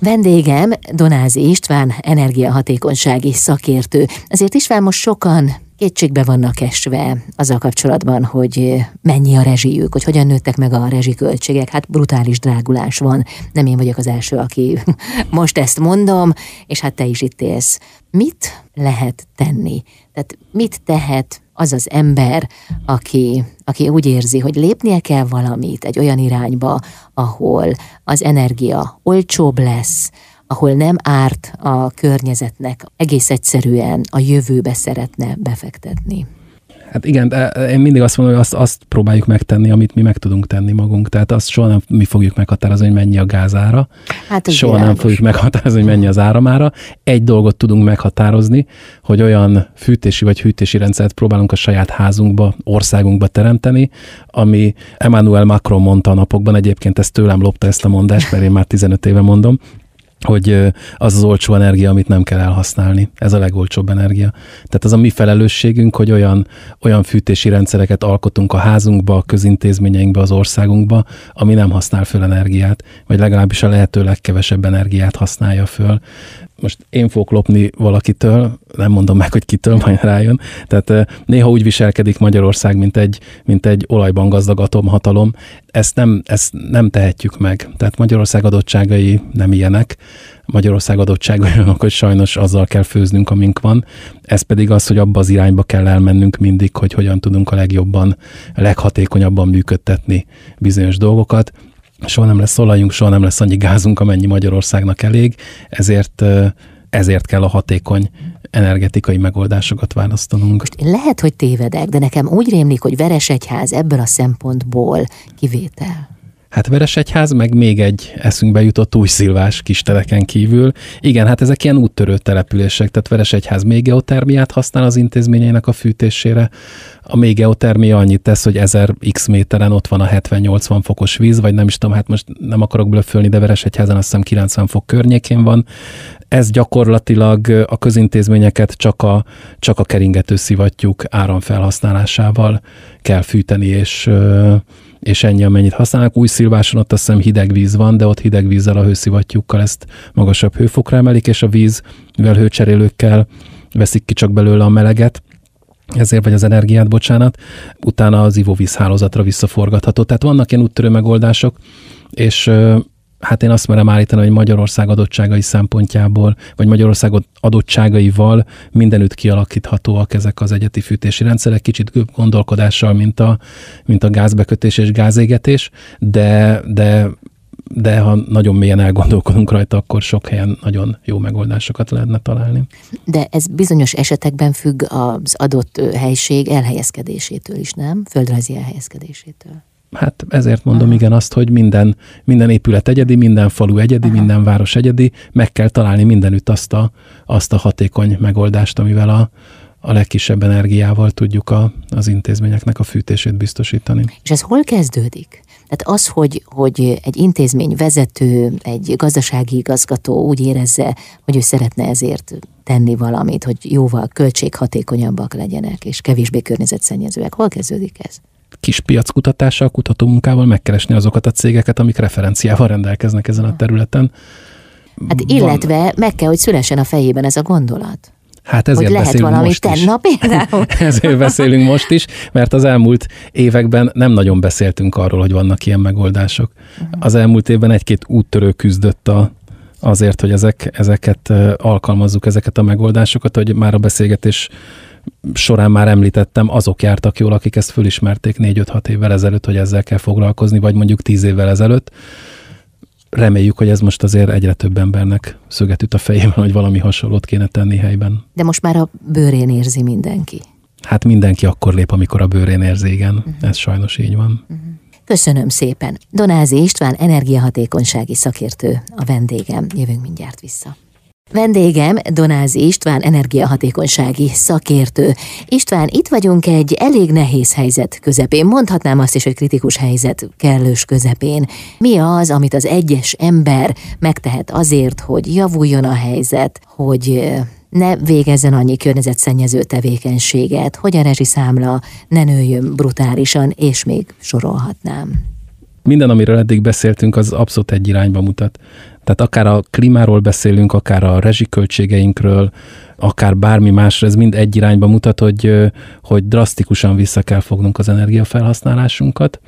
Vendégem Donázi István, energiahatékonysági szakértő. Azért István most sokan kétségbe vannak esve azzal kapcsolatban, hogy mennyi a rezsijük, hogy hogyan nőttek meg a rezsiköltségek. Hát brutális drágulás van. Nem én vagyok az első, aki most ezt mondom, és hát te is itt élsz. Mit lehet tenni? Tehát mit tehet az az ember, aki, aki úgy érzi, hogy lépnie kell valamit egy olyan irányba, ahol az energia olcsóbb lesz, ahol nem árt a környezetnek, egész egyszerűen a jövőbe szeretne befektetni. Hát igen, de én mindig azt mondom, hogy azt, azt próbáljuk megtenni, amit mi meg tudunk tenni magunk. Tehát azt soha nem mi fogjuk meghatározni, hogy mennyi a gázára. Hát soha világos. nem fogjuk meghatározni, hogy mennyi az áramára. Egy dolgot tudunk meghatározni, hogy olyan fűtési vagy hűtési rendszert próbálunk a saját házunkba, országunkba teremteni, ami Emmanuel Macron mondta a napokban, egyébként ezt tőlem lopta ezt a mondást, mert én már 15 éve mondom, hogy az az olcsó energia, amit nem kell elhasználni. Ez a legolcsóbb energia. Tehát az a mi felelősségünk, hogy olyan, olyan fűtési rendszereket alkotunk a házunkba, a közintézményeinkbe, az országunkba, ami nem használ föl energiát, vagy legalábbis a lehető legkevesebb energiát használja föl most én fogok lopni valakitől, nem mondom meg, hogy kitől, majd rájön. Tehát néha úgy viselkedik Magyarország, mint egy, mint egy olajban gazdag atomhatalom. Ezt nem, ezt nem tehetjük meg. Tehát Magyarország adottságai nem ilyenek. Magyarország adottságai olyanok, hogy sajnos azzal kell főznünk, amink van. Ez pedig az, hogy abba az irányba kell elmennünk mindig, hogy hogyan tudunk a legjobban, a leghatékonyabban működtetni bizonyos dolgokat soha nem lesz olajunk, soha nem lesz annyi gázunk, amennyi Magyarországnak elég, ezért ezért kell a hatékony energetikai megoldásokat választanunk. Most lehet, hogy tévedek, de nekem úgy rémlik, hogy Veresegyház ebből a szempontból kivétel. Hát Veresegyház, meg még egy eszünkbe jutott új szilvás kis teleken kívül. Igen, hát ezek ilyen úttörő települések, tehát Veresegyház még geotermiát használ az intézményeinek a fűtésére. A még geotermia annyit tesz, hogy 1000 x méteren ott van a 70-80 fokos víz, vagy nem is tudom, hát most nem akarok blöffölni, de Veresegyházan azt hiszem 90 fok környékén van. Ez gyakorlatilag a közintézményeket csak a, csak a keringető szivattyúk áramfelhasználásával kell fűteni, és és ennyi, amennyit használnak. Új szilváson ott azt hiszem hideg víz van, de ott hideg vízzel, a hőszivattyúkkal ezt magasabb hőfokra emelik, és a víz, mivel hőcserélőkkel veszik ki csak belőle a meleget, ezért vagy az energiát, bocsánat, utána az ivóvíz hálózatra visszaforgatható. Tehát vannak ilyen úttörő megoldások, és hát én azt merem állítani, hogy Magyarország adottságai szempontjából, vagy Magyarország adottságaival mindenütt kialakíthatóak ezek az egyeti fűtési rendszerek, kicsit gondolkodással, mint a, mint a gázbekötés és gázégetés, de, de de ha nagyon mélyen elgondolkodunk rajta, akkor sok helyen nagyon jó megoldásokat lehetne találni. De ez bizonyos esetekben függ az adott helység elhelyezkedésétől is, nem? Földrajzi elhelyezkedésétől. Hát ezért mondom Aha. igen azt, hogy minden, minden épület egyedi, minden falu egyedi, Aha. minden város egyedi, meg kell találni mindenütt azt a, azt a hatékony megoldást, amivel a, a legkisebb energiával tudjuk a, az intézményeknek a fűtését biztosítani. És ez hol kezdődik? Tehát az, hogy, hogy egy intézmény vezető, egy gazdasági igazgató úgy érezze, hogy ő szeretne ezért tenni valamit, hogy jóval költséghatékonyabbak legyenek, és kevésbé környezetszennyezőek. Hol kezdődik ez? Kis piackutatással, kutatómunkával megkeresni azokat a cégeket, amik referenciával rendelkeznek ezen a területen. Hát illetve Van... meg kell, hogy szülessen a fejében ez a gondolat. Hát ezért hogy lehet beszélünk valami most is. például. ezért beszélünk most is, mert az elmúlt években nem nagyon beszéltünk arról, hogy vannak ilyen megoldások. Uh-huh. Az elmúlt évben egy-két úttörő küzdött a, azért, hogy ezek, ezeket alkalmazzuk, ezeket a megoldásokat, hogy már a beszélgetés során már említettem, azok jártak jól, akik ezt fölismerték 4-5-6 évvel ezelőtt, hogy ezzel kell foglalkozni, vagy mondjuk 10 évvel ezelőtt. Reméljük, hogy ez most azért egyre több embernek szöget üt a fejében, hogy valami hasonlót kéne tenni helyben. De most már a bőrén érzi mindenki. Hát mindenki akkor lép, amikor a bőrén érzi, igen. Uh-huh. Ez sajnos így van. Uh-huh. Köszönöm szépen. Donázi István energiahatékonysági szakértő a vendégem. Jövünk mindjárt vissza. Vendégem Donázi István energiahatékonysági szakértő. István, itt vagyunk egy elég nehéz helyzet közepén, mondhatnám azt is, hogy kritikus helyzet kellős közepén. Mi az, amit az egyes ember megtehet azért, hogy javuljon a helyzet, hogy ne végezzen annyi környezetszennyező tevékenységet, hogy a rezsiszámla ne nőjön brutálisan, és még sorolhatnám minden, amiről eddig beszéltünk, az abszolút egy irányba mutat. Tehát akár a klímáról beszélünk, akár a rezsiköltségeinkről, akár bármi másra, ez mind egy irányba mutat, hogy, hogy drasztikusan vissza kell fognunk az energiafelhasználásunkat,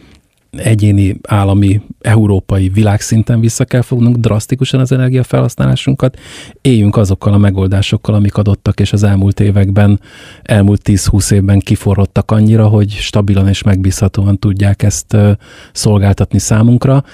egyéni, állami, európai, világszinten vissza kell fognunk drasztikusan az energiafelhasználásunkat, éljünk azokkal a megoldásokkal, amik adottak, és az elmúlt években, elmúlt 10-20 évben kiforrottak annyira, hogy stabilan és megbízhatóan tudják ezt szolgáltatni számunkra.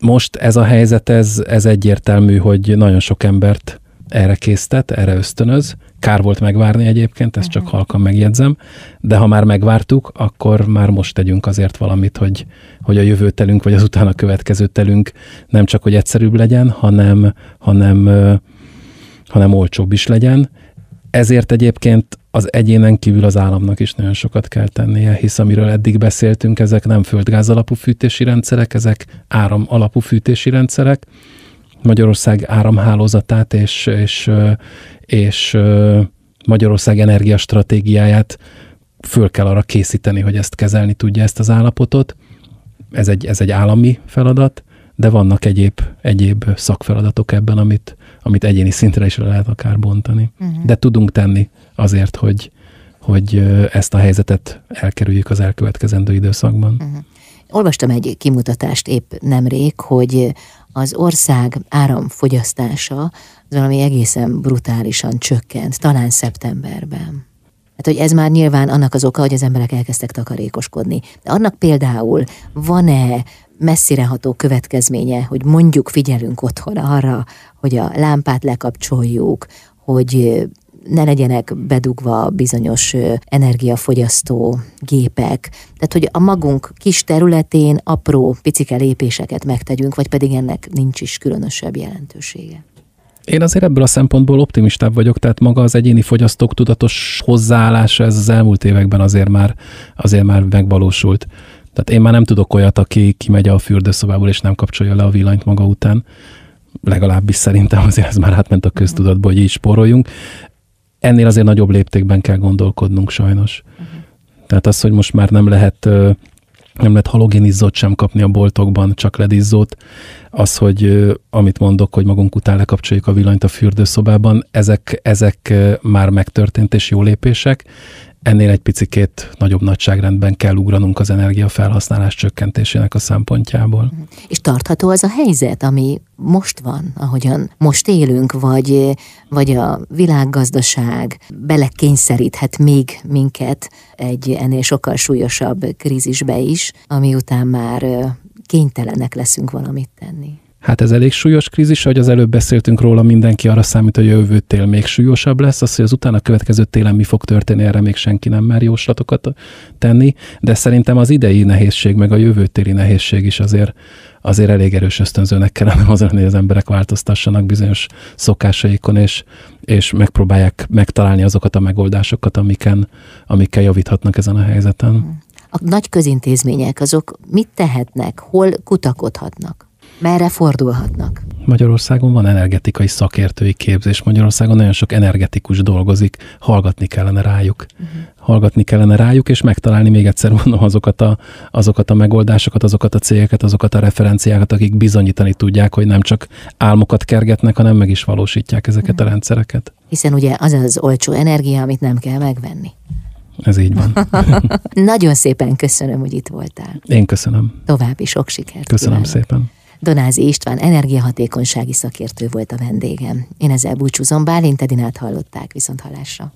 Most ez a helyzet, ez, ez egyértelmű, hogy nagyon sok embert erre késztet, erre ösztönöz. Kár volt megvárni egyébként, ezt csak mhm. halkan megjegyzem, de ha már megvártuk, akkor már most tegyünk azért valamit, hogy, hogy a jövő telünk, vagy az utána következő telünk nem csak, hogy egyszerűbb legyen, hanem, hanem, hanem olcsóbb is legyen. Ezért egyébként az egyénen kívül az államnak is nagyon sokat kell tennie, hisz amiről eddig beszéltünk, ezek nem földgáz alapú fűtési rendszerek, ezek áram alapú fűtési rendszerek, Magyarország áramhálózatát és, és, és Magyarország energiastratégiáját föl kell arra készíteni, hogy ezt kezelni tudja ezt az állapotot. Ez egy, ez egy állami feladat, de vannak egyéb, egyéb szakfeladatok ebben, amit, amit egyéni szintre is le lehet akár bontani. Uh-huh. De tudunk tenni azért, hogy, hogy ezt a helyzetet elkerüljük az elkövetkezendő időszakban. Uh-huh. Olvastam egy kimutatást épp nemrég, hogy az ország áramfogyasztása az valami egészen brutálisan csökkent, talán szeptemberben. Hát, hogy ez már nyilván annak az oka, hogy az emberek elkezdtek takarékoskodni. De annak például van-e messzireható következménye, hogy mondjuk figyelünk otthon arra, hogy a lámpát lekapcsoljuk, hogy ne legyenek bedugva bizonyos energiafogyasztó gépek. Tehát, hogy a magunk kis területén apró, picike lépéseket megtegyünk, vagy pedig ennek nincs is különösebb jelentősége. Én azért ebből a szempontból optimistább vagyok, tehát maga az egyéni fogyasztók tudatos hozzáállása ez az elmúlt években azért már, azért már megvalósult. Tehát én már nem tudok olyat, aki kimegy a fürdőszobából és nem kapcsolja le a villanyt maga után. Legalábbis szerintem azért ez már átment a köztudatba, hogy így spóroljunk ennél azért nagyobb léptékben kell gondolkodnunk sajnos. Uh-huh. Tehát az, hogy most már nem lehet nem lehet halogénizzót sem kapni a boltokban, csak ledizzót. Az, hogy amit mondok, hogy magunk után lekapcsoljuk a villanyt a fürdőszobában, ezek, ezek már megtörtént és jó lépések ennél egy picikét nagyobb nagyságrendben kell ugranunk az energiafelhasználás csökkentésének a szempontjából. És tartható az a helyzet, ami most van, ahogyan most élünk, vagy, vagy a világgazdaság belekényszeríthet még minket egy ennél sokkal súlyosabb krízisbe is, ami után már kénytelenek leszünk valamit tenni. Hát ez elég súlyos krízis, hogy az előbb beszéltünk róla, mindenki arra számít, hogy a jövő tél még súlyosabb lesz, az, hogy az utána következő télen mi fog történni, erre még senki nem mer jóslatokat tenni, de szerintem az idei nehézség, meg a jövő téli nehézség is azért, azért elég erős ösztönzőnek kellene az hogy az emberek változtassanak bizonyos szokásaikon, és, és megpróbálják megtalálni azokat a megoldásokat, amiken, amikkel javíthatnak ezen a helyzeten. A nagy közintézmények azok mit tehetnek, hol kutakodhatnak? Merre fordulhatnak? Magyarországon van energetikai szakértői képzés, Magyarországon nagyon sok energetikus dolgozik, hallgatni kellene rájuk. Uh-huh. Hallgatni kellene rájuk, és megtalálni még egyszer mondom azokat a, azokat a megoldásokat, azokat a cégeket, azokat a referenciákat, akik bizonyítani tudják, hogy nem csak álmokat kergetnek, hanem meg is valósítják ezeket uh-huh. a rendszereket. Hiszen ugye az az olcsó energia, amit nem kell megvenni. Ez így van. Nagyon szépen köszönöm, hogy itt voltál. Én köszönöm. További sok sikert. Köszönöm kívánok. szépen. Donázi István energiahatékonysági szakértő volt a vendégem. Én ezzel búcsúzom, Bálint Edinát hallották, viszont hallásra.